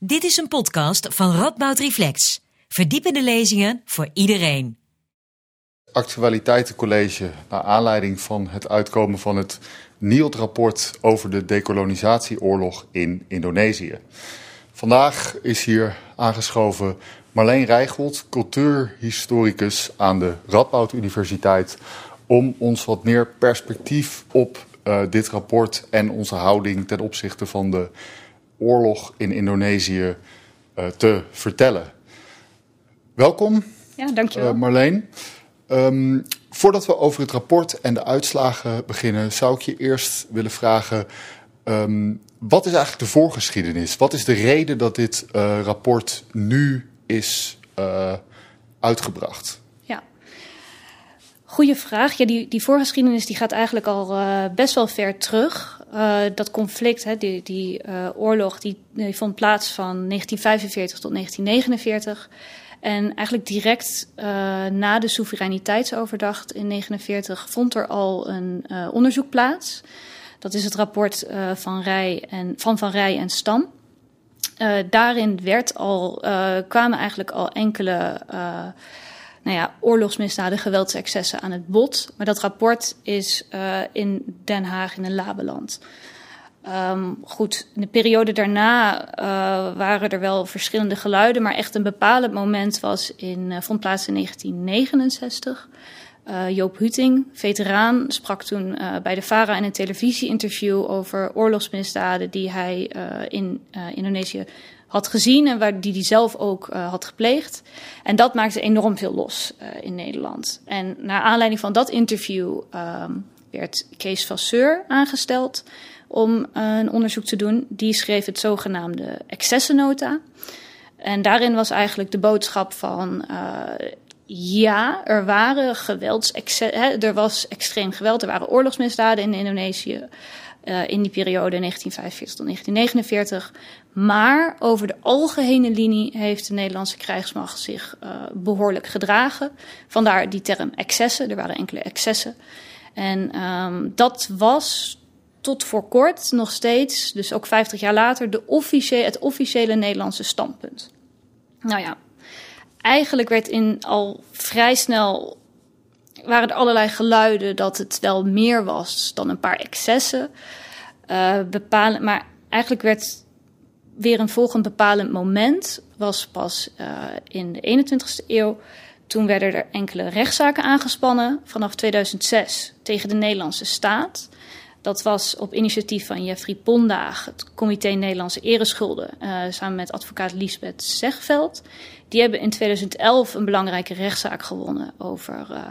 Dit is een podcast van Radboud Reflex. Verdiepende lezingen voor iedereen. Actualiteitencollege naar aanleiding van het uitkomen van het NIOD-rapport over de decolonisatieoorlog in Indonesië. Vandaag is hier aangeschoven Marleen Rijgold, cultuurhistoricus aan de Radboud Universiteit, om ons wat meer perspectief op uh, dit rapport en onze houding ten opzichte van de oorlog in Indonesië uh, te vertellen. Welkom, ja, dankjewel. Uh, Marleen. Um, voordat we over het rapport en de uitslagen beginnen, zou ik je eerst willen vragen: um, wat is eigenlijk de voorgeschiedenis? Wat is de reden dat dit uh, rapport nu is uitgebracht? Ja, goede vraag. Ja, die, die voorgeschiedenis die gaat eigenlijk al uh, best wel ver terug. Uh, dat conflict, hè, die, die uh, oorlog, die, die, vond plaats van 1945 tot 1949. En eigenlijk direct na de soevereiniteitsoverdracht in 1949 vond er al een onderzoek plaats. Dat is het rapport van, Rij en, van Van Rij en Stam. daarin werd al, kwamen eigenlijk al enkele nou ja, oorlogsmisdaden, geweldsexcessen aan het bod. Maar dat rapport is uh, in Den Haag in een labeland. Um, goed, in de periode daarna uh, waren er wel verschillende geluiden, maar echt een bepalend moment was in, uh, vond plaats in 1969. Uh, Joop Huting, veteraan, sprak toen bij de VARA in een televisieinterview over oorlogsmisdaden die hij in Indonesië had gezien en waar, die hij zelf ook uh, had gepleegd. En dat maakte enorm veel los uh, in Nederland. En naar aanleiding van dat interview um, werd Kees Vasseur aangesteld om uh, een onderzoek te doen. Die schreef het zogenaamde excessennota. En daarin was eigenlijk de boodschap van ja, er waren geweldsexcessen, er was extreem geweld, er waren oorlogsmisdaden in Indonesië. In die periode 1945 tot 1949. Maar over de algehele linie heeft de Nederlandse krijgsmacht zich uh, behoorlijk gedragen. Vandaar die term excessen. Er waren enkele excessen. En um, dat was tot voor kort nog steeds, dus ook 50 jaar later, de het officiële Nederlandse standpunt. Nou ja, eigenlijk werd in al vrij snel waren er allerlei geluiden dat het wel meer was dan een paar excessen. Uh, bepalen, maar eigenlijk werd weer een volgend bepalend moment, was pas uh, in de 21ste eeuw. Toen werden er enkele rechtszaken aangespannen vanaf 2006 tegen de Nederlandse staat. Dat was op initiatief van Jeffrey Pondaag, het Comité Nederlandse Ereschulden, uh, samen met advocaat Lisbeth Zegveld. Die hebben in 2011 een belangrijke rechtszaak gewonnen over. Uh,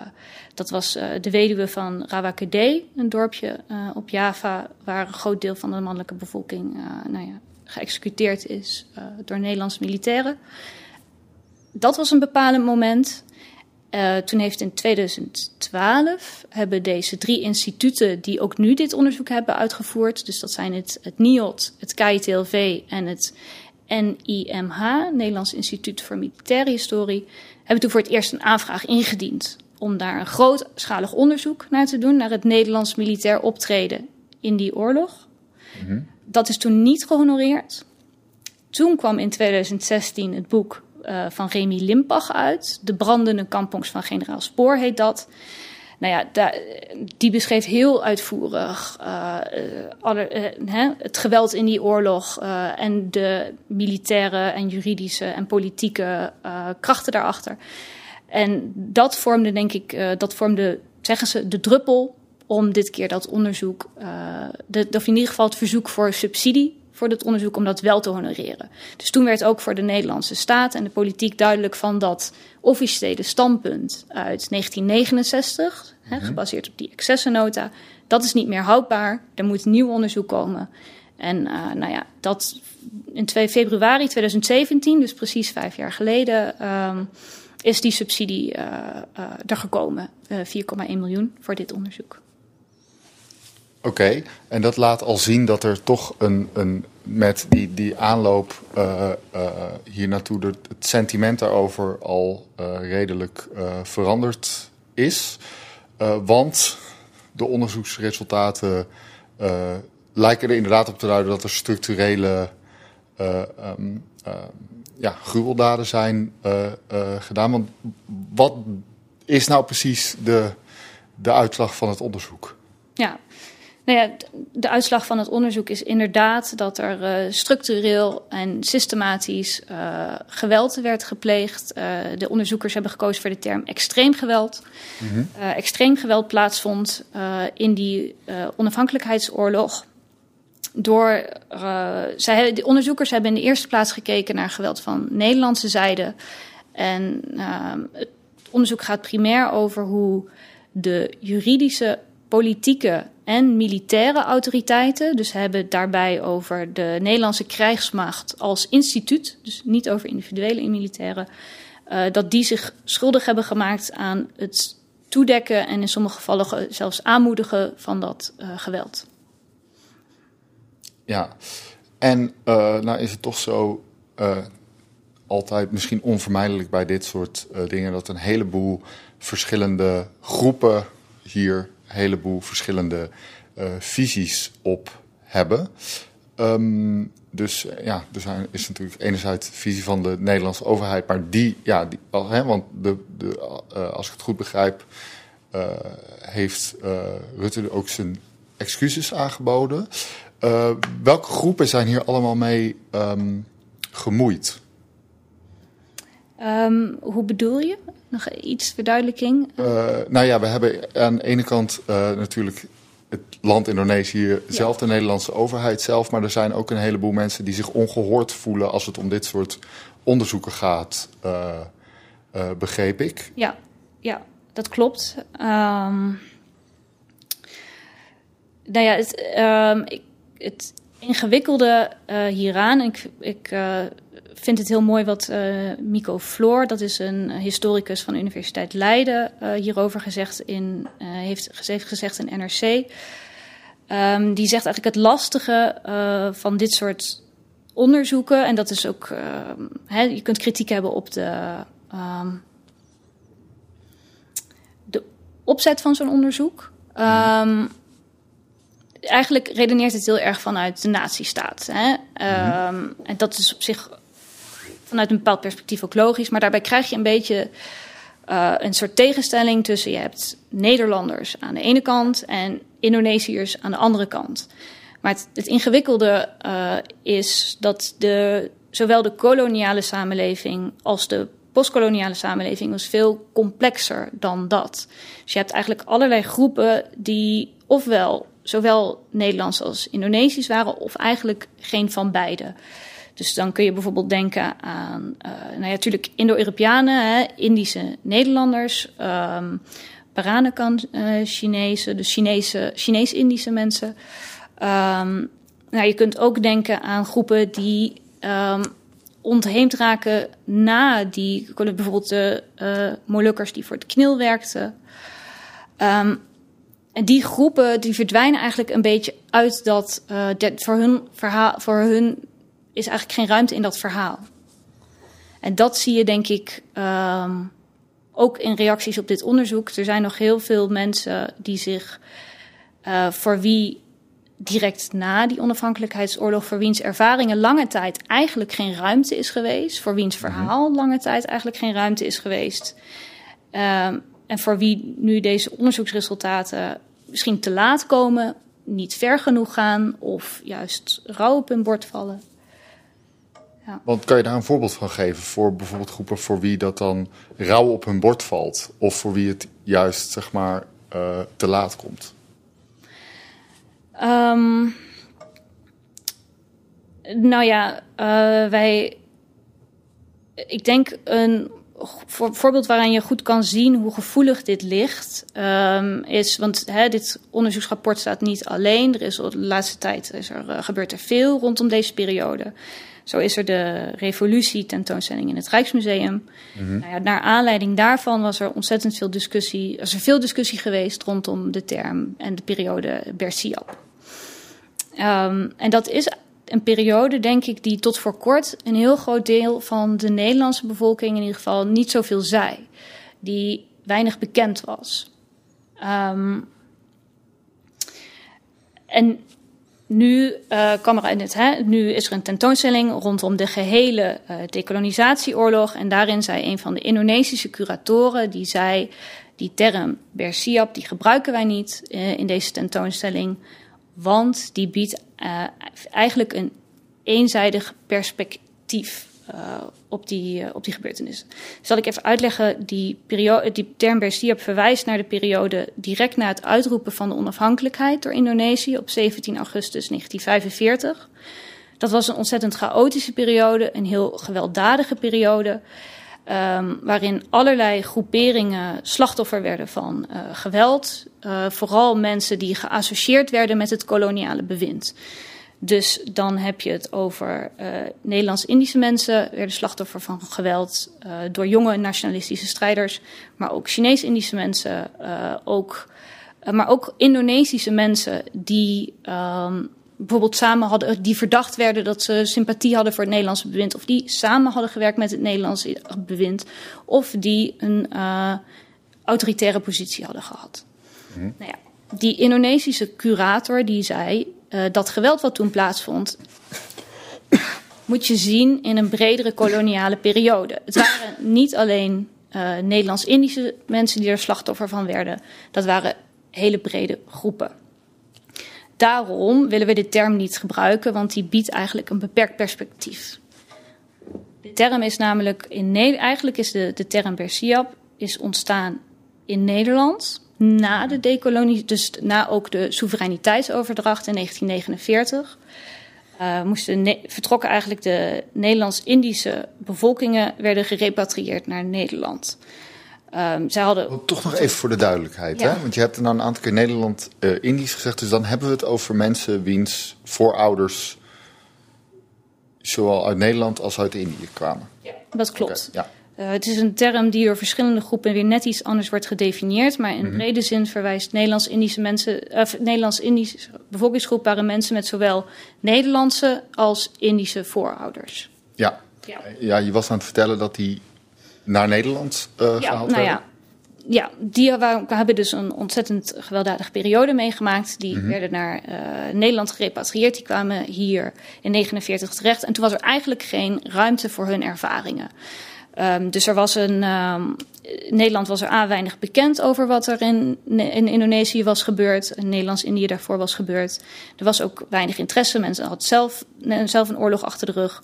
dat was de weduwe van Rawakede, een dorpje op Java, waar een groot deel van de mannelijke bevolking nou ja, geëxecuteerd is door Nederlandse militairen. Dat was een bepalend moment. Uh, toen heeft in 2012 hebben deze drie instituten die ook nu dit onderzoek hebben uitgevoerd, dus dat zijn het, het NIOD, het KITLV en het NIMH, Nederlands Instituut voor Militaire Historie, hebben toen voor het eerst een aanvraag ingediend om daar een grootschalig onderzoek naar te doen, naar het Nederlands militair optreden in die oorlog. -hmm. Dat is toen niet gehonoreerd. Toen kwam in 2016 het boek uh, van Remy Limpach uit. De brandende kampongs van generaal Spoor heet dat. Nou ja, die beschreef heel uitvoerig alle, uh, hè, het geweld in die oorlog en de militaire en juridische en politieke krachten daarachter. En dat vormde, denk ik, dat vormde, zeggen ze, de druppel om dit keer dat onderzoek, de, of in ieder geval het verzoek voor subsidie voor dit onderzoek om dat wel te honoreren. Dus toen werd ook voor de Nederlandse staat en de politiek duidelijk van dat officiële standpunt uit 1969, mm -hmm. hè, gebaseerd op die excessennota, dat is niet meer houdbaar. Er moet nieuw onderzoek komen. En uh, nou ja, dat in 2 februari 2017, dus precies vijf jaar geleden, um, is die subsidie uh, uh, er gekomen. 4,1 miljoen voor dit onderzoek. Oké, en dat laat al zien dat er toch een, een met die, die aanloop uh, uh, hier naartoe, het sentiment daarover al uh, redelijk veranderd is. want de onderzoeksresultaten lijken er inderdaad op te duiden dat er structurele ehm, ja, gruweldaden zijn gedaan. Want wat is nou precies de, de uitslag van het onderzoek? Ja, nou ja, de uitslag van het onderzoek is inderdaad dat er uh, structureel en systematisch uh, geweld werd gepleegd. Uh, de onderzoekers hebben gekozen voor de term extreem geweld. Mm -hmm. extreem geweld plaatsvond in die onafhankelijkheidsoorlog. Door, zij, de onderzoekers hebben in de eerste plaats gekeken naar geweld van Nederlandse zijde. En het onderzoek gaat primair over hoe de juridische, politieke en militaire autoriteiten. Dus hebben daarbij over de Nederlandse krijgsmacht als instituut, dus niet over individuele militairen, uh, dat die zich schuldig hebben gemaakt aan het toedekken en in sommige gevallen zelfs aanmoedigen van dat uh, geweld. Ja, en uh, nou is het toch zo altijd misschien onvermijdelijk bij dit soort dingen dat een heleboel verschillende groepen hier heleboel verschillende uh, visies op hebben. Um, dus ja, er zijn, is natuurlijk enerzijds visie van de Nederlandse overheid, maar die, ja, die, hè, want de, de, uh, als ik het goed begrijp, heeft Rutte ook zijn excuses aangeboden. welke groepen zijn hier allemaal mee um, gemoeid? Um, hoe bedoel je? Nog iets verduidelijking? Uh, nou ja, we hebben aan de ene kant uh, natuurlijk het land Indonesië zelf, de Nederlandse overheid zelf. Maar er zijn ook een heleboel mensen die zich ongehoord voelen als het om dit soort onderzoeken gaat, uh, begreep ik. Ja, ja dat klopt. Um, nou ja, het, um, ik, het ingewikkelde hieraan, ik, ik vind het heel mooi wat uh, Mico Floor, dat is een historicus van de Universiteit Leiden, uh, hierover gezegd in, uh, heeft, heeft gezegd in NRC. Um, die zegt eigenlijk het lastige van dit soort onderzoeken, en dat is ook, je kunt kritiek hebben op de, um, de opzet van zo'n onderzoek. Um, eigenlijk redeneert het heel erg vanuit de nazistaat. Hè? Um, en dat is op zich vanuit een bepaald perspectief ook logisch. Maar daarbij krijg je een beetje uh, een soort tegenstelling tussen je hebt Nederlanders aan de ene kant en Indonesiërs aan de andere kant. Maar het, het ingewikkelde uh, is dat de, zowel de koloniale samenleving als de postkoloniale samenleving was veel complexer dan dat. Dus je hebt eigenlijk allerlei groepen die ofwel zowel Nederlands als Indonesisch waren, of eigenlijk geen van beide. Dus dan kun je bijvoorbeeld denken aan, uh, nou ja, natuurlijk Indo-Europeanen, Indische Nederlanders, um, Peranakan uh, Chinezen, dus Chinese, Chinees-Indische mensen. Um, nou, je kunt ook denken aan groepen die um, ontheemd raken na die, bijvoorbeeld de uh, Molukkers die voor het KNIL werkten. En die groepen die verdwijnen eigenlijk een beetje uit dat, uh, voor hun verhaal, voor hun is eigenlijk geen ruimte in dat verhaal. En dat zie je denk ik um, ook in reacties op dit onderzoek. Er zijn nog heel veel mensen die zich uh, voor wie direct na die onafhankelijkheidsoorlog, voor wiens ervaringen lange tijd eigenlijk geen ruimte is geweest, voor wiens mhm. verhaal lange tijd eigenlijk geen ruimte is geweest. Um, en voor wie nu deze onderzoeksresultaten misschien te laat komen, niet ver genoeg gaan of juist rauw op hun bord vallen. Ja. Want kan je daar een voorbeeld van geven voor bijvoorbeeld groepen voor wie dat dan rauw op hun bord valt? Of voor wie het juist, zeg maar, uh, te laat komt? Um, nou ja, uh, wij. Ik denk een voor, voorbeeld waaraan je goed kan zien hoe gevoelig dit ligt, um, is, want hè, dit onderzoeksrapport staat niet alleen. Er is de laatste tijd is er, uh, gebeurt er veel rondom deze periode. Zo is er de revolutie tentoonstelling in het Rijksmuseum. Mm-hmm. Nou ja, naar aanleiding daarvan was er ontzettend veel discussie, is er veel discussie geweest rondom de term en de periode Bersiap. Um, en dat is een periode, denk ik, die tot voor kort een heel groot deel van de Nederlandse bevolking in ieder geval niet zoveel zei. Die weinig bekend was. Um, en nu, het, hè, nu is er een tentoonstelling rondom de gehele uh, decolonisatieoorlog. En daarin zei een van de Indonesische curatoren, die zei, die term Bersiap, die gebruiken wij niet uh, in deze tentoonstelling. Want die biedt eigenlijk een eenzijdig perspectief uh, op, die, uh, op die gebeurtenissen. Zal ik even uitleggen, die, periode, die term Bersiap verwijst naar de periode direct na het uitroepen van de onafhankelijkheid door Indonesië op 17 augustus 1945. Dat was een ontzettend chaotische periode, een heel gewelddadige periode. Um, waarin allerlei groeperingen slachtoffer werden van uh, geweld. Vooral mensen die geassocieerd werden met het koloniale bewind. Dus dan heb je het over uh, Nederlands-Indische mensen, werden slachtoffer van geweld uh, door jonge nationalistische strijders, maar ook Chinees-Indische mensen, uh, ook, maar ook Indonesische mensen die um, bijvoorbeeld samen hadden, die verdacht werden dat ze sympathie hadden voor het Nederlandse bewind, of die samen hadden gewerkt met het Nederlandse bewind, of die een autoritaire positie hadden gehad. Mm. Nou ja, die Indonesische curator die zei uh, dat geweld wat toen plaatsvond, moet je zien in een bredere koloniale periode. Het waren niet alleen uh, Nederlands-Indische mensen die er slachtoffer van werden, dat waren hele brede groepen. Daarom willen we de term niet gebruiken, want die biedt eigenlijk een beperkt perspectief. De term is namelijk in eigenlijk is de, de term Bersiap is ontstaan in Nederland na de decolonie, dus na ook de soevereiniteitsoverdracht in 1949. Uh, moesten vertrokken eigenlijk de Nederlands-Indische bevolkingen werden gerepatrieerd naar Nederland. Um, zij hadden... Toch nog even voor de duidelijkheid, ja. hè? want je hebt er nou een aantal keer Nederland-Indisch uh, gezegd, dus dan hebben we het over mensen wiens voorouders zowel uit Nederland als uit Indië kwamen. Ja, dat klopt. Okay, ja. Uh, het is een term die door verschillende groepen weer net iets anders wordt gedefinieerd. Maar in -hmm. brede zin verwijst Nederlands-Indische mensen, uh, Nederlands-Indische bevolkingsgroep waren mensen met zowel Nederlandse als Indische voorouders. Ja. ja, ja. je was aan het vertellen dat die naar Nederland uh, ja, gehaald nou werden. Ja, ja, die hebben dus een ontzettend gewelddadige periode meegemaakt. Die -hmm. werden naar uh, Nederland gerepatrieerd. Die kwamen hier in 1949 terecht. En toen was er eigenlijk geen ruimte voor hun ervaringen. Um, dus er was een. Um, Nederland was er A weinig bekend over wat er in, in Indonesië was gebeurd. In Nederlands-Indië daarvoor was gebeurd. Er was ook weinig interesse. Mensen hadden zelf, zelf een oorlog achter de rug.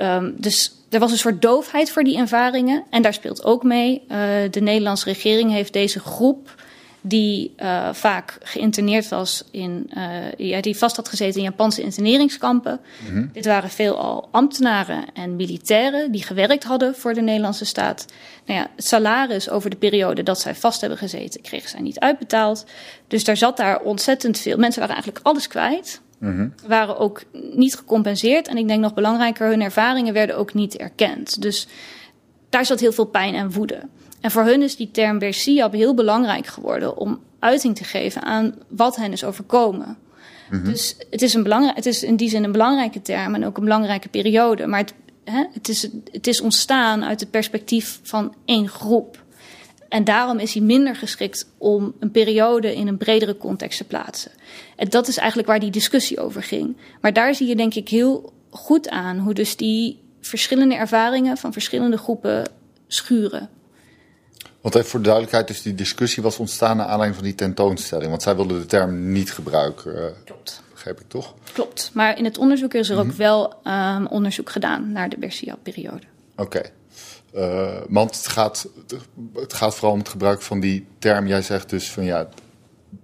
Um, dus er was een soort doofheid voor die ervaringen. En daar speelt ook mee. Uh, de Nederlandse regering heeft deze groep die uh, vaak geïnterneerd was in, uh, ja, die vast had gezeten in Japanse interneringskampen. Mm -hmm. Dit waren veelal ambtenaren en militairen die gewerkt hadden voor de Nederlandse staat. Nou ja, het salaris over de periode dat zij vast hebben gezeten, kregen zij niet uitbetaald. Dus daar zat daar ontzettend veel. Mensen waren eigenlijk alles kwijt. Mm -hmm. Waren ook niet gecompenseerd. En ik denk nog belangrijker, hun ervaringen werden ook niet erkend. Dus daar zat heel veel pijn en woede. En voor hun is die term Bersiab heel belangrijk geworden om uiting te geven aan wat hen is overkomen. Mm -hmm. Dus het is, een belangrijk, het is in die zin een belangrijke term en ook een belangrijke periode. Maar het, hè, het, is, het is ontstaan uit het perspectief van één groep. En daarom is hij minder geschikt om een periode in een bredere context te plaatsen. En dat is eigenlijk waar die discussie over ging. Maar daar zie je denk ik heel goed aan hoe dus die verschillende ervaringen van verschillende groepen schuren. Want even voor de duidelijkheid, dus die discussie was ontstaan naar aanleiding van die tentoonstelling. Want zij wilden de term niet gebruiken. Klopt. Begrijp ik toch? Klopt. Maar in het onderzoek is er mm -hmm. ook wel um, onderzoek gedaan naar de Bersia-periode. Oké. Okay. Uh, want het gaat, het gaat vooral om het gebruik van die term. Jij zegt dus van ja,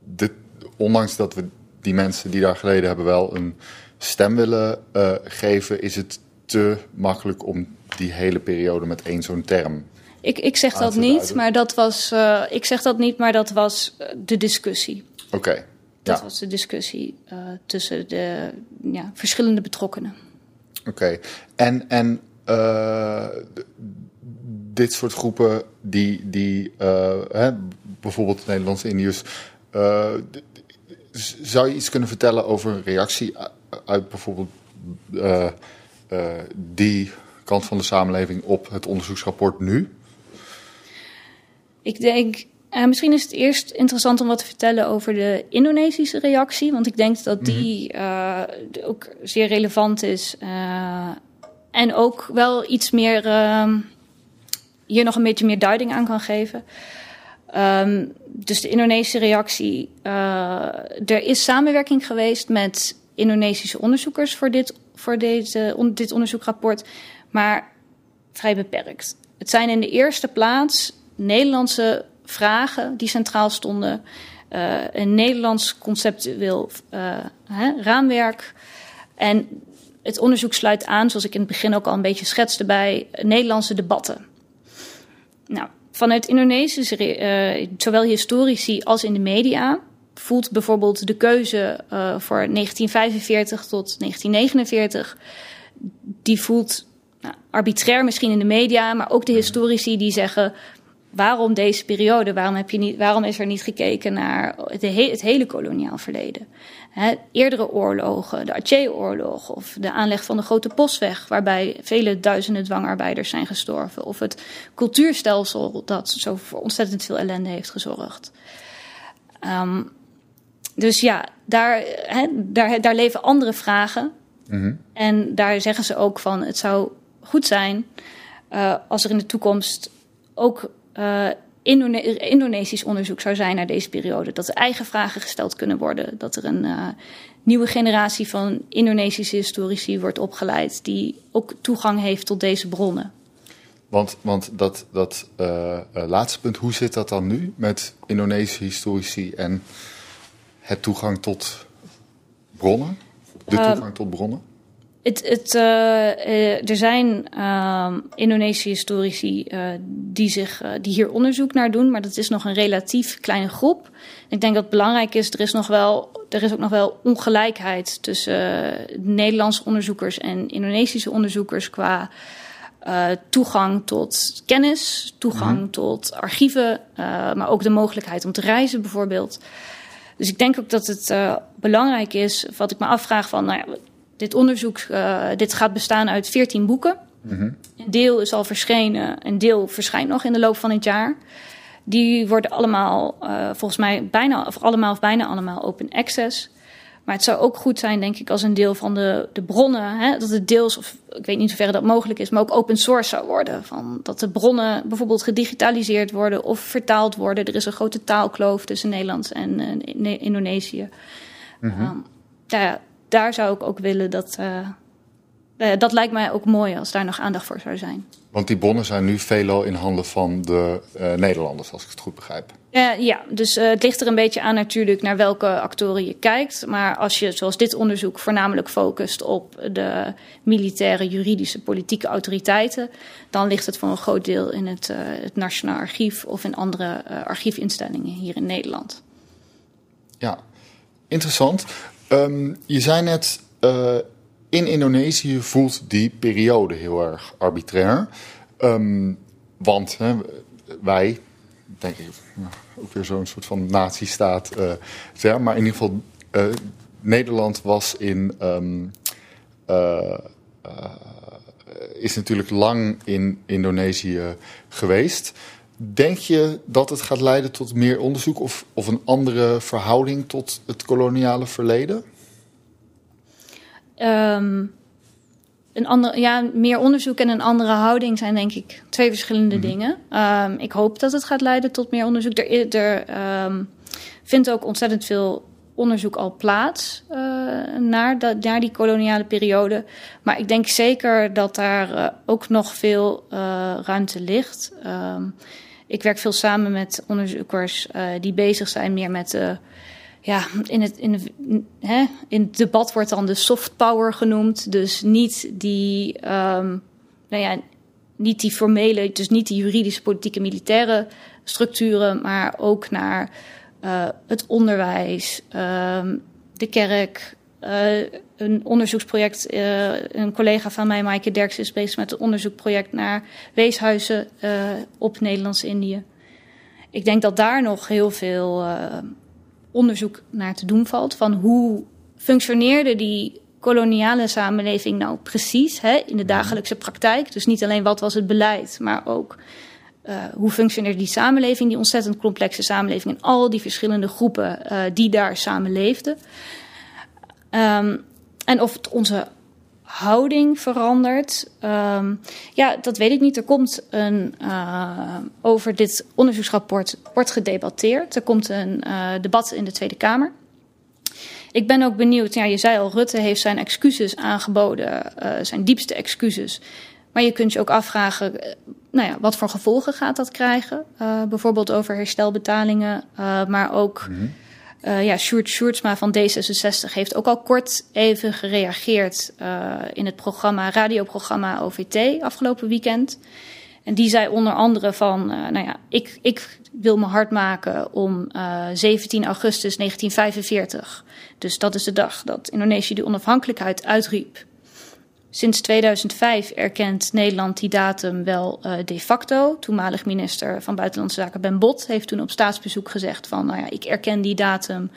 dit, ondanks dat we die mensen die daar geleden hebben wel een stem willen uh, geven, is het te makkelijk om die hele periode met één zo'n term ik, ik zeg dat niet, maar dat was. Uh, ik zeg dat niet, maar dat was de discussie. Oké. Okay. Dat ja. was de discussie uh, tussen de ja, verschillende betrokkenen. Oké. Okay. En, en dit soort groepen die, die hè, bijvoorbeeld Nederlandse Indiërs. zou je iets kunnen vertellen over een reactie uit bijvoorbeeld die kant van de samenleving op het onderzoeksrapport nu? Ik denk Uh, misschien is het eerst interessant om wat te vertellen over de Indonesische reactie. Want ik denk dat die uh, ook zeer relevant is. Uh, en ook wel iets meer. hier nog een beetje meer duiding aan kan geven. Um, dus de Indonesische reactie. er is samenwerking geweest met Indonesische onderzoekers voor dit, voor deze, on, dit onderzoekrapport. Maar vrij beperkt. Het zijn in de eerste plaats Nederlandse vragen die centraal stonden. Uh, een Nederlands conceptueel uh, hè, raamwerk. En het onderzoek sluit aan, zoals ik in het begin ook al een beetje schetste, bij Nederlandse debatten. Nou, vanuit Indonesische, uh, zowel historici als in de media, voelt bijvoorbeeld de keuze voor 1945 tot 1949, die voelt nou, arbitrair misschien in de media, maar ook de historici die zeggen waarom deze periode? Waarom, heb je niet, waarom is er niet gekeken naar het, het hele koloniaal verleden? He, eerdere oorlogen, de Aceh-oorlog of de aanleg van de Grote Postweg, waarbij vele duizenden dwangarbeiders zijn gestorven, of het cultuurstelsel dat zo voor ontzettend veel ellende heeft gezorgd. Um, dus ja, daar, he, daar, daar leven andere vragen. Mm -hmm. En daar zeggen ze ook van: het zou goed zijn uh, als er in de toekomst ook uh, Indone Indonesisch onderzoek zou zijn naar deze periode. Dat er eigen vragen gesteld kunnen worden. Dat er een uh, nieuwe generatie van Indonesische historici wordt opgeleid. die ook toegang heeft tot deze bronnen. Want, want dat, dat uh, laatste punt, hoe zit dat dan nu met Indonesische historici en het toegang tot bronnen? De toegang tot bronnen? Het, het, uh, er zijn uh, Indonesische historici uh, die, zich, die hier onderzoek naar doen, maar dat is nog een relatief kleine groep. Ik denk dat het belangrijk is, er is, nog wel, er is ook nog wel ongelijkheid tussen Nederlandse onderzoekers en Indonesische onderzoekers qua toegang tot kennis, toegang mm. tot archieven, maar ook de mogelijkheid om te reizen bijvoorbeeld. Dus ik denk ook dat het belangrijk is, wat ik me afvraag van, nou ja, dit onderzoek uh, dit gaat bestaan uit 14 boeken. Mm -hmm. Een deel is al verschenen, een deel verschijnt nog in de loop van het jaar. Die worden allemaal, uh, volgens mij bijna, of allemaal of bijna allemaal open access. Maar het zou ook goed zijn, denk ik, als een deel van de, de bronnen, hè, dat het deels, of ik weet niet hoeverre dat mogelijk is, maar ook open source zou worden. Van, dat de bronnen bijvoorbeeld gedigitaliseerd worden of vertaald worden. Er is een grote taalkloof tussen Nederlands en uh, Indonesië. Mm -hmm. um, ja, daar zou ik ook willen dat. Uh, dat lijkt mij ook mooi als daar nog aandacht voor zou zijn. Want die bonnen zijn nu veelal in handen van de uh, Nederlanders, als ik het goed begrijp. Uh, ja, dus het ligt er een beetje aan natuurlijk naar welke actoren je kijkt. Maar als je, zoals dit onderzoek, voornamelijk focust op de militaire, juridische, politieke autoriteiten, dan ligt het voor een groot deel in het, het Nationaal Archief of in andere archiefinstellingen hier in Nederland. Ja, interessant. Um, je zei net, uh, in Indonesië voelt die periode heel erg arbitrair. Um, want hè, wij, denk ik, ook weer zo'n soort van nazistaat uh, maar in ieder geval, uh, Nederland was in. Um, is natuurlijk lang in Indonesië geweest. Denk je dat het gaat leiden tot meer onderzoek of, of een andere verhouding tot het koloniale verleden? Um, een ander, ja, meer onderzoek en een andere houding zijn denk ik twee verschillende mm -hmm. dingen. Um, ik hoop dat het gaat leiden tot meer onderzoek. Er, er um, vindt ook ontzettend veel onderzoek al plaats uh, naar, de, naar die koloniale periode. Maar ik denk zeker dat daar uh, ook nog veel uh, ruimte ligt. Um, ik werk veel samen met onderzoekers uh, die bezig zijn meer met uh, ja, in het, in, hè, in het debat wordt dan de soft power genoemd. Dus niet die, um, nou ja, niet die formele, dus niet die juridische, politieke, militaire structuren, maar ook naar uh, het onderwijs, um, de kerk, een onderzoeksproject. Uh, een collega van mij, Maaike Derks, is bezig met een onderzoekproject naar weeshuizen uh, op Nederlands-Indië. Ik denk dat daar nog heel veel onderzoek naar te doen valt. Van hoe functioneerde die koloniale samenleving nou precies hè, in de dagelijkse praktijk? Dus niet alleen wat was het beleid, maar ook uh, hoe functioneert die samenleving, die ontzettend complexe samenleving en al die verschillende groepen uh, die daar samenleefden. Um, en of onze houding verandert, um, ja, dat weet ik niet. Er komt een, uh, over dit onderzoeksrapport wordt gedebatteerd. Er komt een debat in de Tweede Kamer. Ik ben ook benieuwd, ja, je zei al, Rutte heeft zijn excuses aangeboden, zijn diepste excuses. Maar je kunt je ook afvragen, eh, nou ja, wat voor gevolgen gaat dat krijgen? Bijvoorbeeld over herstelbetalingen, maar ook... -hmm. Uh, ja, Sjoerd Sjoerdsma van D66 heeft ook al kort even gereageerd in het programma, radioprogramma OVT afgelopen weekend. En die zei onder andere van, nou ja, ik, ik wil me hard maken om 17 augustus 1945, dus dat is de dag dat Indonesië de onafhankelijkheid uitriep, Sinds 2005 erkent Nederland die datum wel uh, de facto. Toenmalig minister van Buitenlandse Zaken Ben Bot heeft toen op staatsbezoek gezegd van... nou ja, ik erken die datum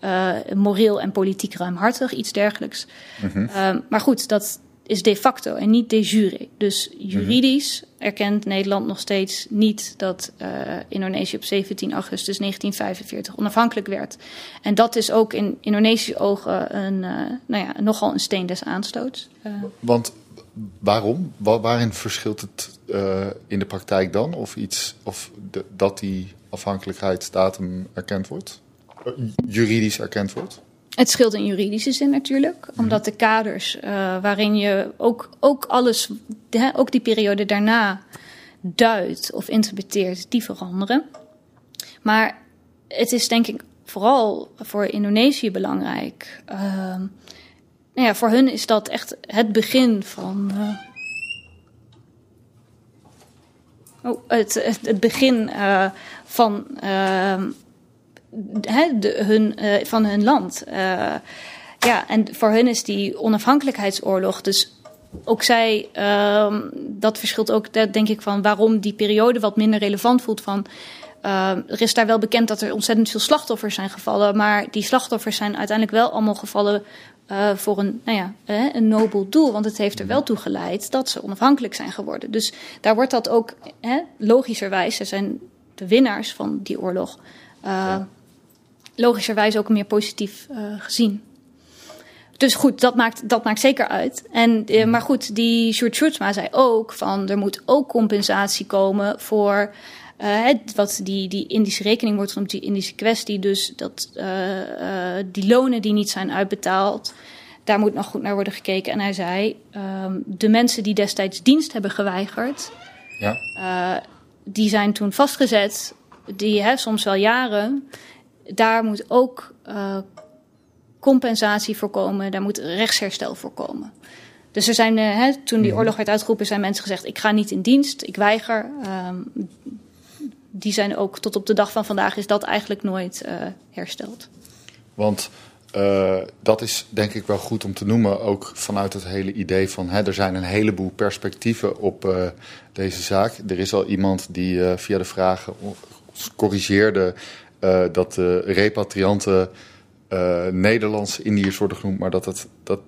uh, moreel en politiek ruimhartig, iets dergelijks. Mm -hmm. uh, maar goed, dat is de facto en niet de jure. Dus juridisch erkent Nederland nog steeds niet dat uh, Indonesië op 17 augustus 1945 onafhankelijk werd. En dat is ook in Indonesische ogen een, uh, nou ja, nogal een steen des aanstoots. Uh. Want waarom? Waarin verschilt het in de praktijk dan? Of, iets, of de, dat die afhankelijkheidsdatum erkend wordt? juridisch erkend wordt? Het scheelt in juridische zin natuurlijk, omdat de kaders uh, waarin je ook, ook alles, hè, ook die periode daarna duidt of interpreteert, die veranderen. Maar het is denk ik vooral voor Indonesië belangrijk. Uh, nou ja, voor hun is dat echt het begin van. Uh, oh, het, het, begin uh, van ehm, hun, uh, van hun land. Uh, ja, en voor hun is die onafhankelijkheidsoorlog dus ook zij, uh, dat verschilt ook, denk ik, van waarom die periode wat minder relevant voelt. Van, uh, er is daar wel bekend dat er ontzettend veel slachtoffers zijn gevallen, maar die slachtoffers zijn uiteindelijk wel allemaal gevallen uh, voor een, nou ja, een nobel doel. Want het heeft er wel toe geleid dat ze onafhankelijk zijn geworden. Dus daar wordt dat ook logischerwijs, ze zijn de winnaars van die oorlog. Logischerwijs ook meer positief uh, gezien. Dus goed, dat maakt, dat maakt zeker uit. En, uh, maar goed, die Sjoerd Sjoerdsma zei ook van er moet ook compensatie komen voor uh, het, wat die, die Indische rekening wordt genoemd, die Indische kwestie. Dus dat die lonen die niet zijn uitbetaald, daar moet nog goed naar worden gekeken. En hij zei, um, de mensen die destijds dienst hebben geweigerd, ja. die zijn toen vastgezet, die hè, soms wel jaren daar moet ook uh, compensatie voor komen, daar moet rechtsherstel voor komen. Dus er zijn, uh, hè, toen die mhm. oorlog werd uitgeroepen, zijn mensen gezegd: ik ga niet in dienst, ik weiger. Um, die zijn ook tot op de dag van vandaag is dat eigenlijk nooit uh, hersteld. Want uh, dat is denk ik wel goed om te noemen, ook vanuit het hele idee van hè, er zijn een heleboel perspectieven op uh, deze zaak. Er is al iemand die via de vragen corrigeerde uh, dat de repatrianten uh, Nederlandse Indiërs worden genoemd, maar dat het dat,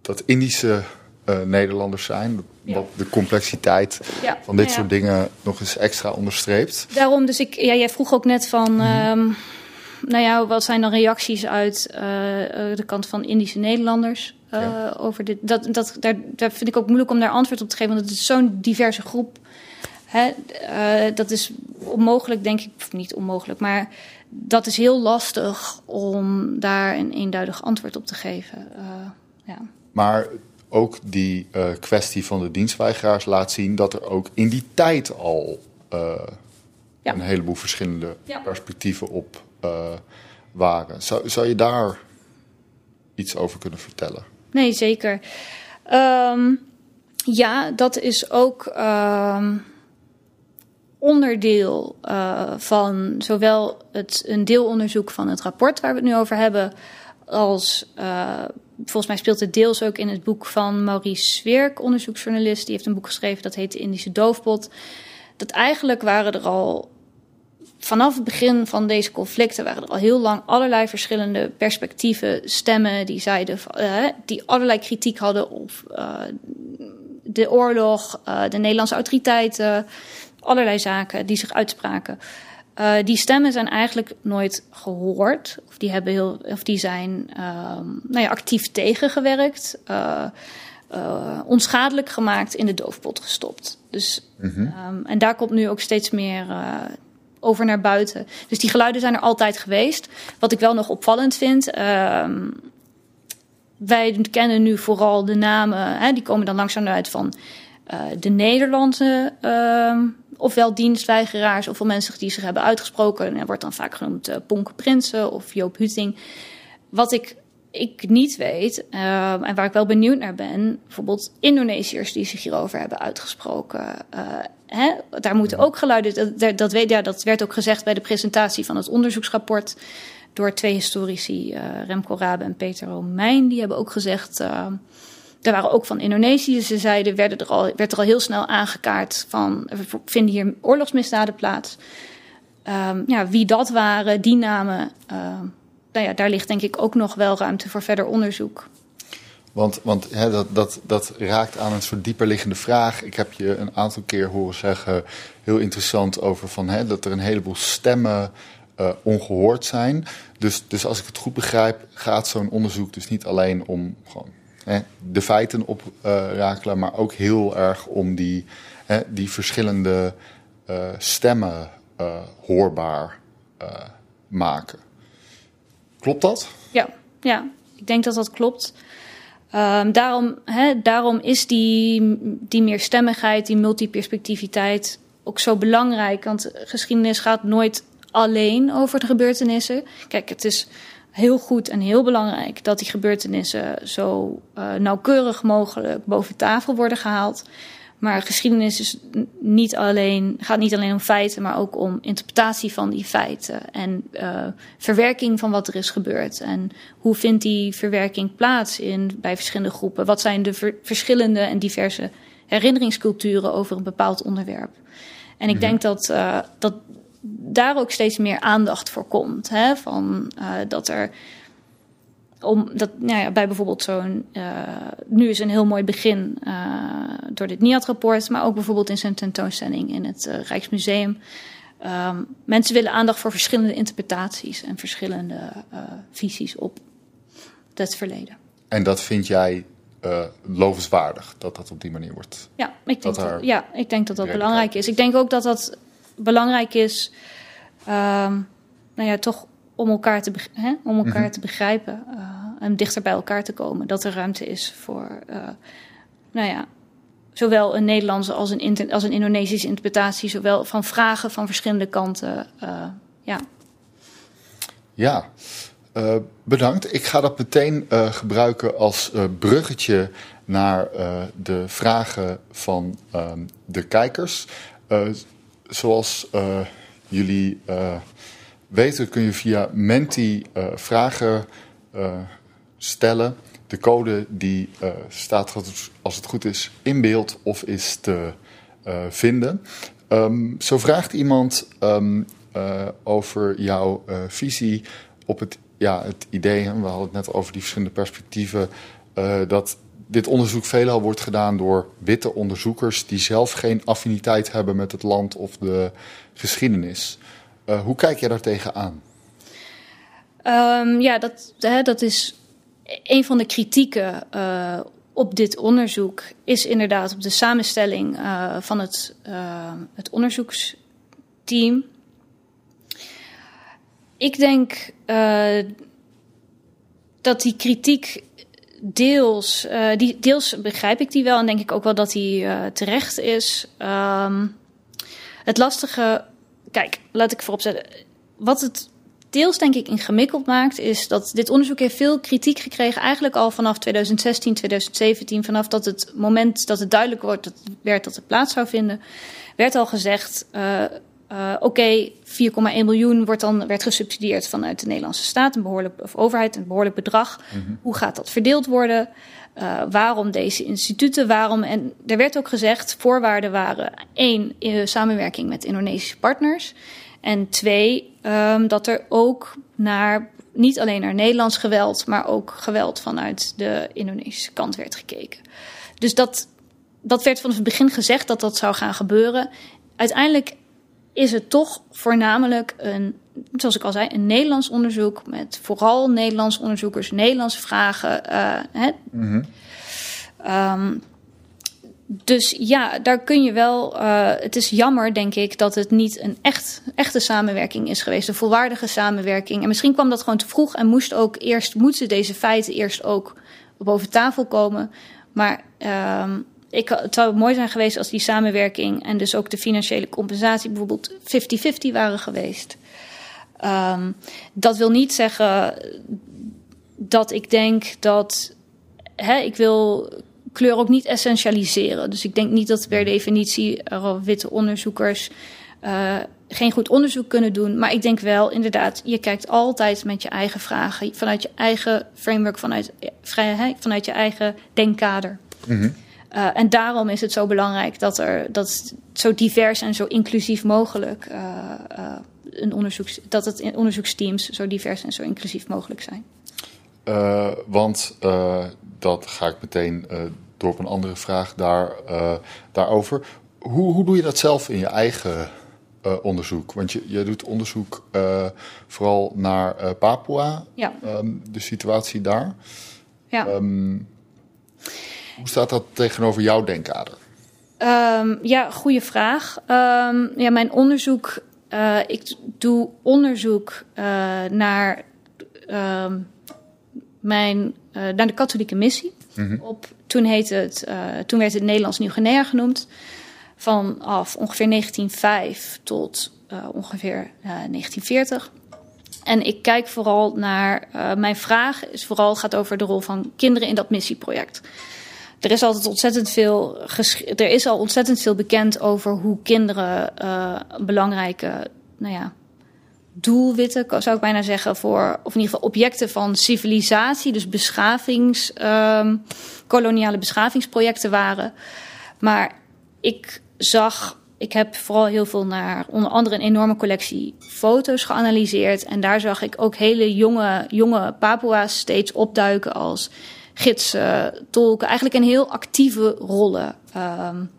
dat Indische uh, Nederlanders zijn. Ja. Wat de complexiteit ja. van dit ja, soort dingen nog eens extra onderstreept. Daarom, dus ik, ja, jij vroeg ook net van. Mm -hmm. um, nou ja, wat zijn dan reacties uit de kant van Indische Nederlanders over dit? Dat, dat, daar, daar vind ik ook moeilijk om daar antwoord op te geven, want het is zo'n diverse groep. Hè, uh, dat is onmogelijk, denk ik, of niet onmogelijk, maar dat is heel lastig om daar een eenduidig antwoord op te geven. Uh, ja. Maar ook die uh, kwestie van de dienstweigeraars laat zien dat er ook in die tijd al ja. een heleboel verschillende ja. perspectieven op waren. Zou, zou je daar iets over kunnen vertellen? Nee, zeker. Um, ja, dat is ook. Um, onderdeel uh, van zowel het, een deelonderzoek van het rapport waar we het nu over hebben, als uh, volgens mij speelt het deels ook in het boek van Maurice Swerk, onderzoeksjournalist. Die heeft een boek geschreven dat heet de Indische Doofpot. Dat eigenlijk waren er al vanaf het begin van deze conflicten waren er al heel lang allerlei verschillende perspectieven, stemmen die zeiden, uh, die allerlei kritiek hadden op de oorlog, de Nederlandse autoriteiten, allerlei zaken die zich uitspraken. Uh, die stemmen zijn eigenlijk nooit gehoord. Of die, hebben heel, of die zijn um, nou ja, actief tegengewerkt. Uh, uh, onschadelijk gemaakt, in de doofpot gestopt. Dus, -hmm. um, en daar komt nu ook steeds meer over naar buiten. Dus die geluiden zijn er altijd geweest. Wat ik wel nog opvallend vind. Um, wij kennen nu vooral de namen, hè, die komen dan langzaam uit van de Nederlandse ofwel dienstweigeraars ofwel mensen die zich hebben uitgesproken. En wordt dan vaak genoemd uh, Ponke Prinsen of Joop Huting. Wat ik, ik niet weet uh, en waar ik wel benieuwd naar ben, bijvoorbeeld Indonesiërs die zich hierover hebben uitgesproken. Uh, hè, daar moeten ook geluiden. Dat, dat, weet, ja, dat werd ook gezegd bij de presentatie van het onderzoeksrapport door twee historici, Remco Rabe en Peter Romein. Die hebben ook gezegd er waren ook van Indonesische zijde, werden er al, werd er al heel snel aangekaart van, vinden hier oorlogsmisdaden plaats. Um, ja, wie dat waren, die namen, uh, nou ja, daar ligt denk ik ook nog wel ruimte voor verder onderzoek. Want, want hè, dat, dat, dat raakt aan een soort dieperliggende vraag. Ik heb je een aantal keer horen zeggen, heel interessant, over van, hè, dat er een heleboel stemmen uh, ongehoord zijn. Dus, dus als ik het goed begrijp, gaat zo'n onderzoek dus niet alleen om gewoon de feiten oprakelen, maar ook heel erg om die, die verschillende uh, stemmen uh, hoorbaar maken. Klopt dat? Ja, ja, ik denk dat dat klopt. Um, daarom, daarom is die, die meerstemmigheid, die multiperspectiviteit ook zo belangrijk. Want geschiedenis gaat nooit alleen over de gebeurtenissen. Kijk, het is heel goed en heel belangrijk dat die gebeurtenissen zo uh, nauwkeurig mogelijk boven tafel worden gehaald. Maar geschiedenis is niet alleen, gaat niet alleen om feiten, maar ook om interpretatie van die feiten. En uh, verwerking van wat er is gebeurd. En hoe vindt die verwerking plaats in, bij verschillende groepen? Wat zijn de ver, verschillende en diverse herinneringsculturen over een bepaald onderwerp? En ik -hmm. denk dat, uh, dat daar ook steeds meer aandacht voor komt. Hè? Van, uh, dat er om dat, nou ja, bij bijvoorbeeld zo'n. Uh, nu is een heel mooi begin uh, door dit NIAD-rapport, maar ook bijvoorbeeld in zijn tentoonstelling in het uh, Rijksmuseum. Um, mensen willen aandacht voor verschillende interpretaties en verschillende visies op het verleden. En dat vind jij lovenswaardig dat dat op die manier wordt? Ja, ik denk dat, dat ja, ik denk dat dat belangrijk is. Ik denk ook dat dat belangrijk is, um, nou ja, toch om elkaar te, hè, om elkaar mm -hmm. te begrijpen uh, en dichter bij elkaar te komen. Dat er ruimte is voor, uh, nou ja, zowel een Nederlandse als een, als een Indonesische interpretatie, zowel van vragen van verschillende kanten. Uh, ja. Ja. Uh, bedankt. Ik ga dat meteen uh, gebruiken als uh, bruggetje naar de vragen van ehm, de kijkers zoals uh, jullie uh, weten, kun je via Menti uh, vragen stellen. De code die staat, als het goed is, in beeld of is te vinden. Um, zo vraagt iemand um, over jouw visie op het, ja, het idee, we hadden het net over die verschillende perspectieven, dat dit onderzoek veelal wordt gedaan door witte onderzoekers die zelf geen affiniteit hebben met het land of de geschiedenis. Uh, hoe kijk jij daar tegenaan? Um, ja, dat, hè, dat is een van de kritieken uh, op dit onderzoek. Is inderdaad op de samenstelling uh, van het, het onderzoeksteam. Ik denk dat die kritiek deels, uh, die, deels begrijp ik die wel en denk ik ook wel dat die uh, terecht is. Um, het lastige, kijk, laat ik vooropzetten. Wat het deels denk ik ingewikkeld maakt, is dat dit onderzoek heeft veel kritiek gekregen, eigenlijk al vanaf 2016, 2017, vanaf dat het moment dat het duidelijk wordt dat, werd dat het plaats zou vinden, werd al gezegd. Uh, uh, Oké, okay, 4,1 miljoen wordt dan, werd gesubsidieerd vanuit de Nederlandse staat, een behoorlijk, of overheid, een behoorlijk bedrag. Mm -hmm. Hoe gaat dat verdeeld worden? Uh, waarom deze instituten? Waarom? En er werd ook gezegd, voorwaarden waren één, in samenwerking met Indonesische partners. En twee, um, dat er ook naar, niet alleen naar Nederlands geweld, maar ook geweld vanuit de Indonesische kant werd gekeken. Dus dat, dat werd vanaf het begin gezegd dat dat zou gaan gebeuren. uiteindelijk is het toch voornamelijk een, zoals ik al zei, een Nederlands onderzoek met vooral Nederlands onderzoekers, Nederlandse vragen. Uh, hè. Um, dus ja, daar kun je wel. Uh, het is jammer, denk ik, dat het niet een echt, echte samenwerking is geweest. Een volwaardige samenwerking. En misschien kwam dat gewoon te vroeg en moest ook eerst, moeten deze feiten eerst ook boven tafel komen. Maar uh, ik, het zou mooi zijn geweest als die samenwerking en dus ook de financiële compensatie bijvoorbeeld 50-50 waren geweest. Um, dat wil niet zeggen dat ik denk dat. Hè, ik wil kleur ook niet essentialiseren. Dus ik denk niet dat per definitie witte onderzoekers uh, geen goed onderzoek kunnen doen. Maar ik denk wel, inderdaad, je kijkt altijd met je eigen vragen, vanuit je eigen framework, vanuit, vrijheid, vanuit je eigen denkkader. Mm. Uh, en daarom is het zo belangrijk dat er dat zo divers en zo inclusief mogelijk uh, een onderzoeks, dat het in onderzoeksteams zo divers en zo inclusief mogelijk zijn. want dat ga ik meteen door op een andere vraag daar, daarover. Hoe, hoe doe je dat zelf in je eigen uh, onderzoek? Want je, je doet onderzoek vooral naar Papua, ja. um, de situatie daar. Ja. Um, hoe staat dat tegenover jouw denkkader? Um, ja, goede vraag. ja, mijn onderzoek, ik doe onderzoek naar mijn uh, naar de katholieke missie. Mm -hmm. Op, toen, heette het, toen werd het Nederlands Nieuw-Guinea genoemd. Vanaf ongeveer 1905 tot ongeveer 1940. En ik kijk vooral naar. mijn vraag is vooral gaat over de rol van kinderen in dat missieproject. Er is altijd ontzettend veel. Er is al ontzettend veel bekend over hoe kinderen belangrijke. Nou ja, doelwitten, zou ik bijna zeggen, voor, of in ieder geval objecten van civilisatie, dus beschavings, um, koloniale beschavingsprojecten waren. Maar ik zag, ik heb vooral heel veel naar onder andere een enorme collectie foto's geanalyseerd. En daar zag ik ook hele jonge, jonge Papua's steeds opduiken als gidsen, tolken, eigenlijk een heel actieve rollen. Um,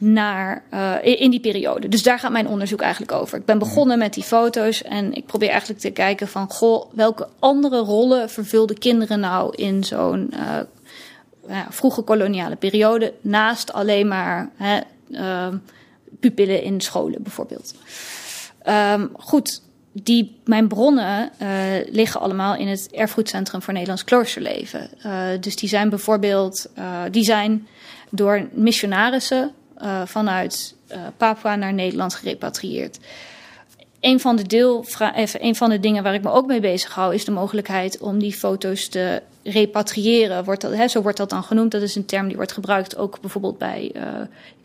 naar, uh, in die periode. Dus daar gaat mijn onderzoek eigenlijk over. Ik ben begonnen met die foto's en ik probeer eigenlijk te kijken van... goh, welke andere rollen vervulden kinderen nou in zo'n uh, ja, vroege koloniale periode... naast alleen maar hè, uh, pupillen in scholen bijvoorbeeld. Um, goed, die, mijn bronnen uh, liggen allemaal in het Erfgoedcentrum voor Nederlands Kloosterleven. Uh, dus die zijn bijvoorbeeld, uh, die zijn door missionarissen vanuit Papua naar Nederland gerepatrieerd. Een van, de deel, een van de dingen waar ik me ook mee bezig hou, is de mogelijkheid om die foto's te repatriëren. Wordt dat, hè, zo wordt dat dan genoemd. Dat is een term die wordt gebruikt ook bijvoorbeeld bij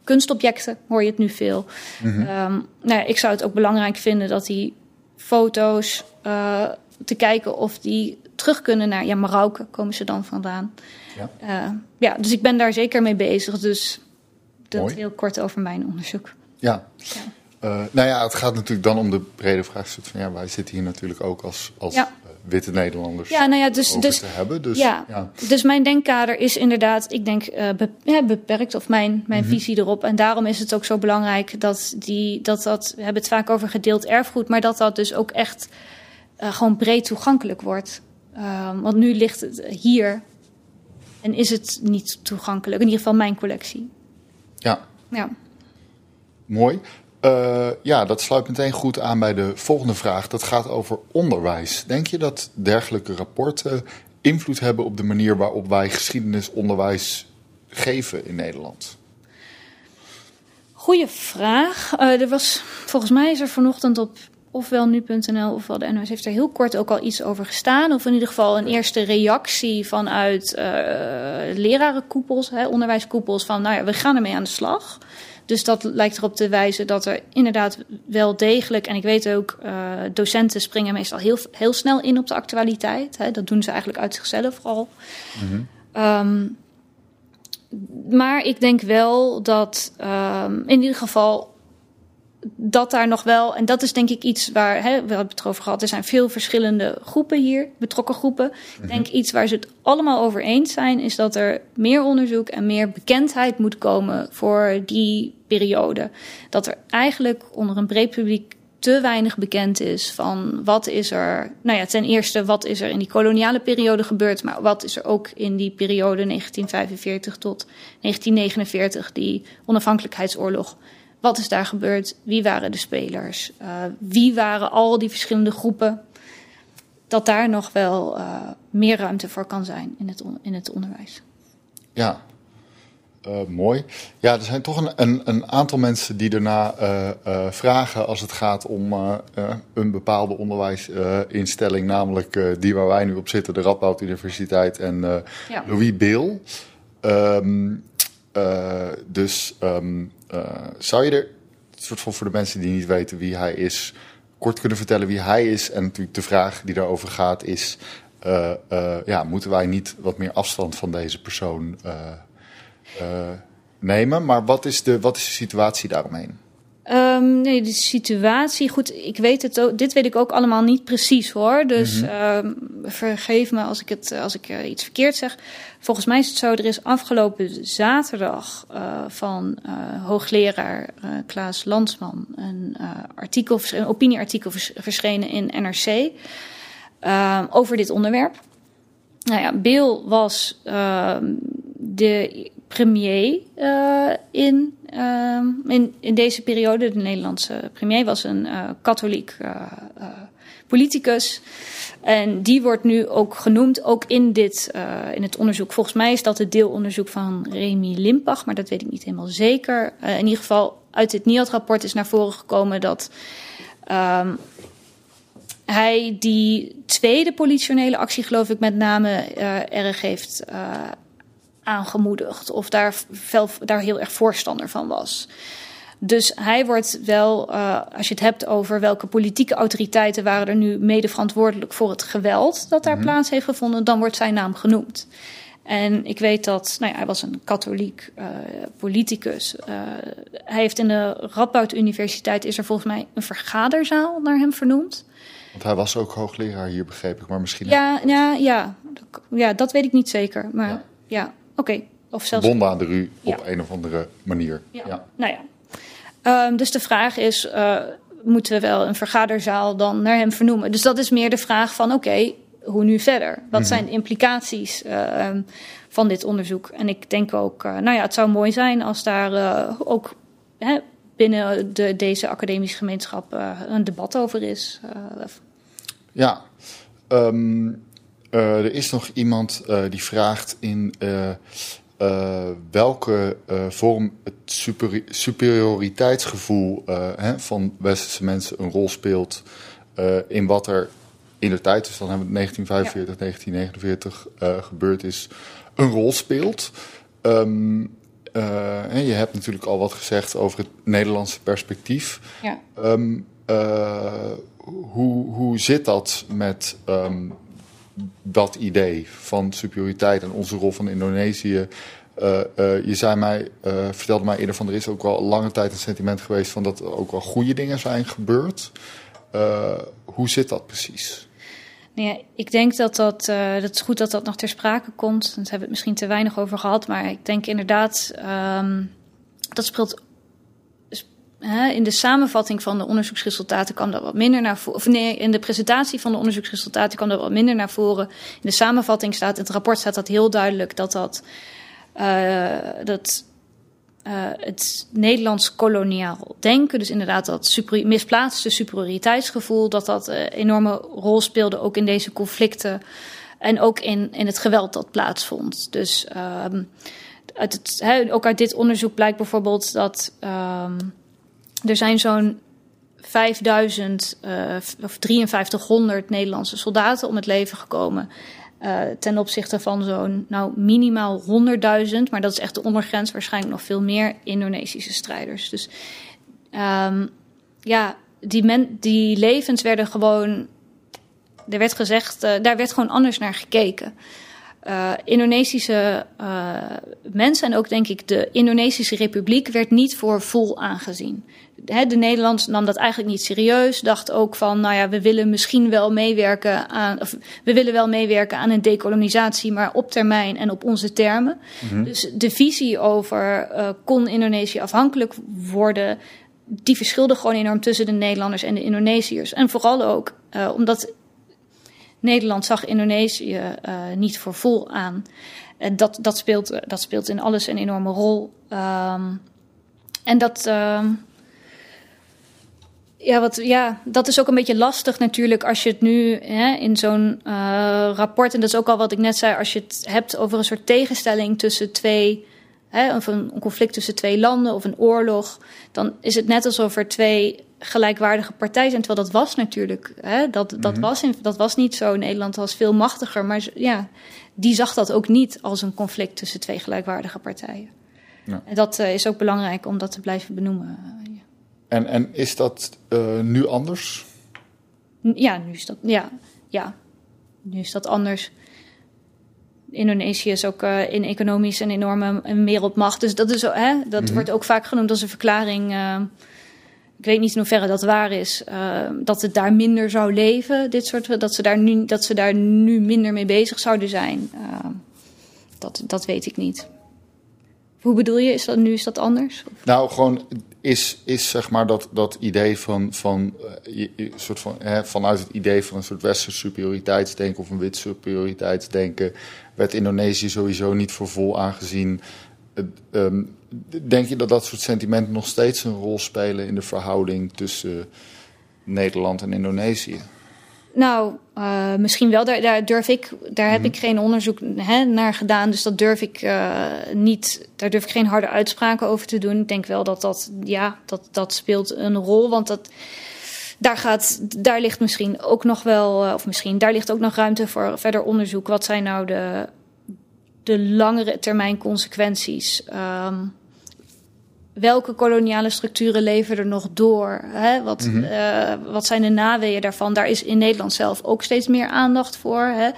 kunstobjecten, hoor je het nu veel. -hmm. um, nou ja, ik zou het ook belangrijk vinden dat die foto's uh, te kijken of die terug kunnen naar ja, Marokko, komen ze dan vandaan. Ja. Uh, ja, dus ik ben daar zeker mee bezig. Dus dat Mooi. heel kort over mijn onderzoek. Ja. ja. Uh, nou ja, het gaat natuurlijk dan om de brede vraagstuk van ja, wij zitten hier natuurlijk ook als, als ja. Witte Nederlanders ja, nou ja, dus, dus, te hebben. Dus, ja, ja, dus mijn denkkader is inderdaad, ik denk, uh, beperkt of mijn, mijn mm -hmm. visie erop. En daarom is het ook zo belangrijk dat die, dat, dat we hebben het vaak over gedeeld erfgoed, maar dat dat dus ook echt gewoon breed toegankelijk wordt. Um, want nu ligt het hier en is het niet toegankelijk, in ieder geval mijn collectie. Ja. ja. Mooi. Uh, ja, dat sluit meteen goed aan bij de volgende vraag. Dat gaat over onderwijs. Denk je dat dergelijke rapporten invloed hebben op de manier waarop wij geschiedenisonderwijs geven in Nederland? Goeie vraag. Uh, er was, volgens mij is er vanochtend op ofwel nu.nl ofwel de NOS heeft er heel kort ook al iets over gestaan. Of in ieder geval een eerste reactie vanuit uh, lerarenkoepels, hè, onderwijskoepels, van nou ja, we gaan ermee aan de slag. Dus dat lijkt erop te wijzen dat er inderdaad wel degelijk, en ik weet ook, uh, docenten springen meestal heel, heel snel in op de actualiteit. Hè, dat doen ze eigenlijk uit zichzelf al. Mm -hmm. um, maar ik denk wel dat um, in ieder geval dat daar nog wel, en dat is denk ik iets waar, hè, we hebben het over gehad, er zijn veel verschillende groepen hier, betrokken groepen. Ik denk iets waar ze het allemaal over eens zijn, is dat er meer onderzoek en meer bekendheid moet komen voor die periode. Dat er eigenlijk onder een breed publiek te weinig bekend is van wat is er. Nou ja, ten eerste, wat is er in die koloniale periode gebeurd, maar wat is er ook in die periode 1945 tot 1949, die onafhankelijkheidsoorlog. Wat is daar gebeurd? Wie waren de spelers? Uh, wie waren al die verschillende groepen? Dat daar nog wel uh, meer ruimte voor kan zijn in het, in het onderwijs. Ja, uh, mooi. Ja, er zijn toch een, een, een aantal mensen die daarna uh, uh, vragen als het gaat om een bepaalde onderwijsinstelling, namelijk die waar wij nu op zitten, de Radboud Universiteit en ja. Louis Beel. Um, dus um, zou je er, soort van voor de mensen die niet weten wie hij is, kort kunnen vertellen wie hij is? En natuurlijk de vraag die daarover gaat is, ja, moeten wij niet wat meer afstand van deze persoon nemen. Maar wat is de, wat is de situatie daaromheen? Um, nee, de situatie, goed, ik weet het ook, dit weet ik ook allemaal niet precies hoor. Dus mm -hmm. um, vergeef me als ik, het, als ik uh, iets verkeerd zeg. Volgens mij is het zo, er is afgelopen zaterdag uh, van uh, hoogleraar Klaas Landsman een, artikel, een opinieartikel vers, verschenen in NRC ehm, over dit onderwerp. Nou ja, Bill was de premier uh, in, uh, in, in deze periode. De Nederlandse premier was een uh, katholiek politicus. En die wordt nu ook genoemd, ook in, dit, in het onderzoek. Volgens mij is dat het deelonderzoek van Remy Limpach, maar dat weet ik niet helemaal zeker. in ieder geval, uit dit NIAD-rapport is naar voren gekomen dat um, hij die tweede politionele actie, geloof ik, met name erg heeft aangemoedigd of daar, veel, daar heel erg voorstander van was. Dus hij wordt wel, uh, als je het hebt over welke politieke autoriteiten waren er nu mede verantwoordelijk voor het geweld dat daar mm plaats heeft gevonden, dan wordt zijn naam genoemd. En ik weet dat, nou ja, hij was een katholiek uh, politicus. Uh, hij heeft in de Radboud Universiteit, is er volgens mij een vergaderzaal naar hem vernoemd. Want hij was ook hoogleraar hier, begreep ik, maar misschien... Ja, ja, ja, ja dat weet ik niet zeker, maar ja. ja. Oké. Okay. Of zelfs... Bonden aan de RU op een of andere manier. Ja. ja. Nou ja. Um, dus de vraag is, uh, moeten we wel een vergaderzaal dan naar hem vernoemen? Dus dat is meer de vraag van, oké, okay, hoe nu verder? Wat mm -hmm. zijn de implicaties uh, van dit onderzoek? En ik denk ook, uh, nou ja, het zou mooi zijn als daar uh, ook hè, binnen de, deze academische gemeenschap een debat over is. ja, um, er is nog iemand uh, die vraagt in uh, welke vorm het super, superioriteitsgevoel hè, van westerse mensen een rol speelt in wat er in de tijd, dus dan hebben we 1945, ja. 1949 gebeurd is, een rol speelt. Um, je hebt natuurlijk al wat gezegd over het Nederlandse perspectief. Ja. Um, hoe, hoe zit dat met um, dat idee van superioriteit en onze rol van Indonesië. Uh, uh, je zei mij, uh, vertelde mij eerder van er is ook wel lange tijd een sentiment geweest van dat er ook wel goede dingen zijn gebeurd. hoe zit dat precies? Nee, nou ik denk dat dat, dat is goed dat dat nog ter sprake komt. Daar hebben we het misschien te weinig over gehad, maar ik denk inderdaad, um, dat speelt in de samenvatting van de onderzoeksresultaten kwam dat wat minder naar voren. Of nee, in de presentatie van de onderzoeksresultaten kwam dat wat minder naar voren. In de samenvatting staat, in het rapport staat dat heel duidelijk dat dat, uh, dat uh, het Nederlands koloniaal denken, dus inderdaad dat super, misplaatste superioriteitsgevoel, dat dat een enorme rol speelde ook in deze conflicten en ook in, in het geweld dat plaatsvond. Dus um, uit het, he, ook uit dit onderzoek blijkt bijvoorbeeld dat. Um, er zijn zo'n 5000 uh, of 5300 Nederlandse soldaten om het leven gekomen. Uh, ten opzichte van zo'n nou, minimaal 100.000, maar dat is echt de ondergrens, waarschijnlijk nog veel meer Indonesische strijders. Dus um, ja, die, die levens werden gewoon. Er werd gezegd, uh, daar werd gewoon anders naar gekeken. Indonesische mensen en ook denk ik de Indonesische Republiek werd niet voor vol aangezien. De Nederland nam dat eigenlijk niet serieus. Dacht ook van, nou ja, we willen misschien wel meewerken aan, of we willen wel meewerken aan een dekolonisatie, maar op termijn en op onze termen. Mm -hmm. Dus de visie over uh, kon Indonesië afhankelijk worden, die verschilde gewoon enorm tussen de Nederlanders en de Indonesiërs. En vooral ook uh, omdat Nederland zag Indonesië uh, niet voor vol aan. En dat, dat, speelt, dat speelt in alles een enorme rol. Um, en dat. Uh, ja, wat, ja, dat is ook een beetje lastig natuurlijk als je het nu hè, in zo'n uh, rapport, en dat is ook al wat ik net zei, als je het hebt over een soort tegenstelling tussen twee, hè, of een, conflict tussen twee landen of een oorlog, dan is het net alsof er twee gelijkwaardige partijen zijn. Terwijl dat was natuurlijk, hè, dat, dat, mm -hmm. was in, dat was niet zo. Nederland was veel machtiger, maar ja, die zag dat ook niet als een conflict tussen twee gelijkwaardige partijen. Ja. En dat uh, is ook belangrijk om dat te blijven benoemen. En, en is dat uh, nu anders? Ja, nu is dat, ja, ja, nu is dat anders. Indonesië is ook uh, in economisch een enorme wereldmacht. Dus dat, is, hè, dat mm -hmm. wordt ook vaak genoemd als een verklaring. Uh, ik weet niet in hoeverre dat waar is. Uh, dat het daar minder zou leven, dit soort. Dat ze daar nu, dat ze daar nu minder mee bezig zouden zijn. dat, dat weet ik niet. Hoe bedoel je? Is dat, nu is dat anders? Nou, gewoon is, is zeg maar dat, dat idee van, van, uh, soort van hè, vanuit het idee van een soort westerse superioriteitsdenken of een wit superioriteitsdenken, werd Indonesië sowieso niet voor vol aangezien. Um, denk je dat dat soort sentimenten nog steeds een rol spelen in de verhouding tussen Nederland en Indonesië? Nou, uh, misschien wel. Daar, daar durf ik, daar heb mm ik geen onderzoek hè, naar gedaan. Dus dat durf ik uh, niet. Daar durf ik geen harde uitspraken over te doen. Ik denk wel dat dat, ja, dat, dat speelt een rol. Want dat, daar, gaat, daar ligt misschien ook nog wel, uh, of misschien, daar ligt ook nog ruimte voor verder onderzoek. Wat zijn nou de, de langere termijn consequenties? Um, welke koloniale structuren leven er nog door? Hè? Wat, mm -hmm. uh, wat zijn de naweeën daarvan? Daar is in Nederland zelf ook steeds meer aandacht voor. Hè?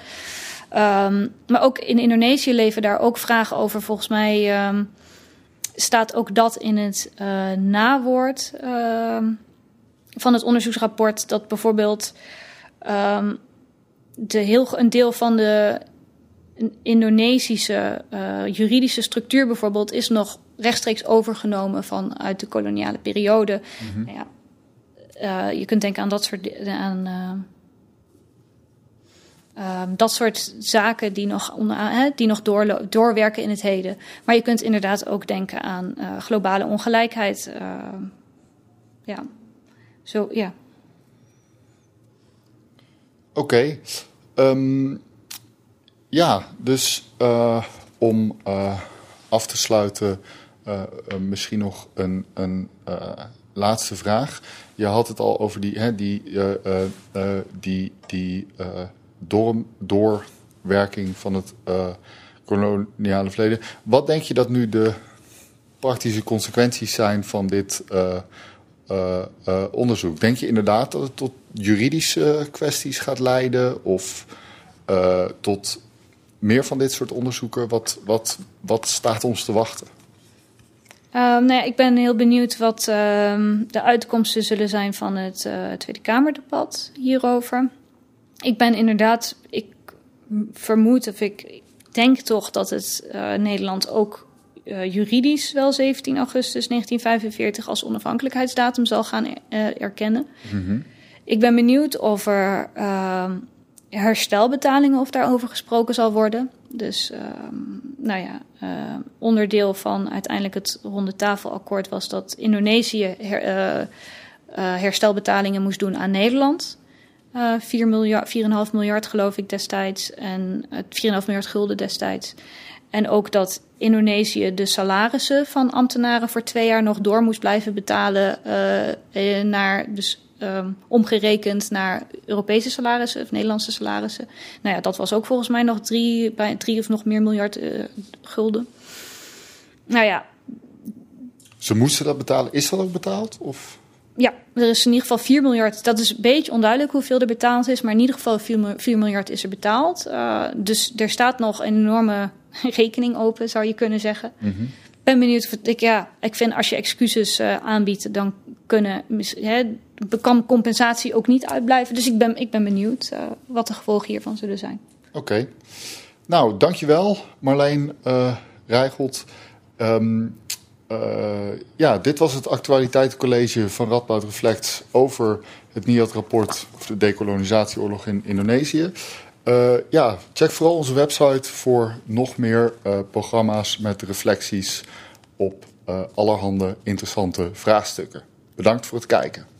Um, maar ook in Indonesië leven daar ook vragen over. Volgens mij um, staat ook dat in het uh, nawoord uh, van het onderzoeksrapport. Dat bijvoorbeeld um, de heel, een deel van de Indonesische uh, juridische structuur bijvoorbeeld is nog rechtstreeks overgenomen vanuit de koloniale periode. Mm -hmm. ja, uh, je kunt denken aan dat soort, aan, uh, um, dat soort zaken die nog, onder, hè, die nog door, doorwerken in het heden. Maar je kunt inderdaad ook denken aan globale ongelijkheid. ja, zo ja. Oké. Okay. Um, ja, dus om af te sluiten. Uh, uh, misschien nog een, een uh, laatste vraag. Je had het al over die, hè, die, die, die door, doorwerking van het koloniale verleden. Wat denk je dat nu de praktische consequenties zijn van dit onderzoek? Denk je inderdaad dat het tot juridische kwesties gaat leiden of tot meer van dit soort onderzoeken? Wat, wat, wat staat ons te wachten? Um, nou ja, ik ben heel benieuwd wat um, de uitkomsten zullen zijn van het uh, Tweede Kamerdebat hierover. Ik ben inderdaad, ik vermoed of ik denk toch dat het uh, Nederland ook uh, juridisch wel 17 augustus 1945 als onafhankelijkheidsdatum zal gaan erkennen. Mm -hmm. Ik ben benieuwd of er ehm, herstelbetalingen of daarover gesproken zal worden. Dus uh, nou ja, uh, onderdeel van uiteindelijk het ronde tafelakkoord was dat Indonesië her, uh, herstelbetalingen moest doen aan Nederland. 4 miljard, 4,5 miljard geloof ik destijds en 4,5 miljard gulden destijds. En ook dat Indonesië de salarissen van ambtenaren voor twee jaar nog door moest blijven betalen naar dus um, omgerekend naar Europese salarissen of Nederlandse salarissen. Nou ja, dat was ook volgens mij nog drie, bij drie of nog meer miljard uh, gulden. Nou ja. Ze moesten dat betalen. Is dat ook betaald? Of? ja, er is in ieder geval 4 miljard. Dat is een beetje onduidelijk hoeveel er betaald is, maar in ieder geval 4, miljard is er betaald. Uh, dus er staat nog een enorme rekening open, zou je kunnen zeggen. Mm -hmm. Ben benieuwd ik, ja, ik vind als je excuses uh, aanbiedt, dan kunnen, hè, kan compensatie ook niet uitblijven. Dus ik ben, ik ben benieuwd uh, wat de gevolgen hiervan zullen zijn. Oké. Nou, dankjewel Marleen uh, Rijgold. Uh, ja, dit was het actualiteitencollege van Radboud Reflect over het NIAD-rapport over de decolonisatieoorlog in Indonesië. Uh, ja, check vooral onze website voor nog meer uh, programma's met reflecties op allerhande interessante vraagstukken. Bedankt voor het kijken.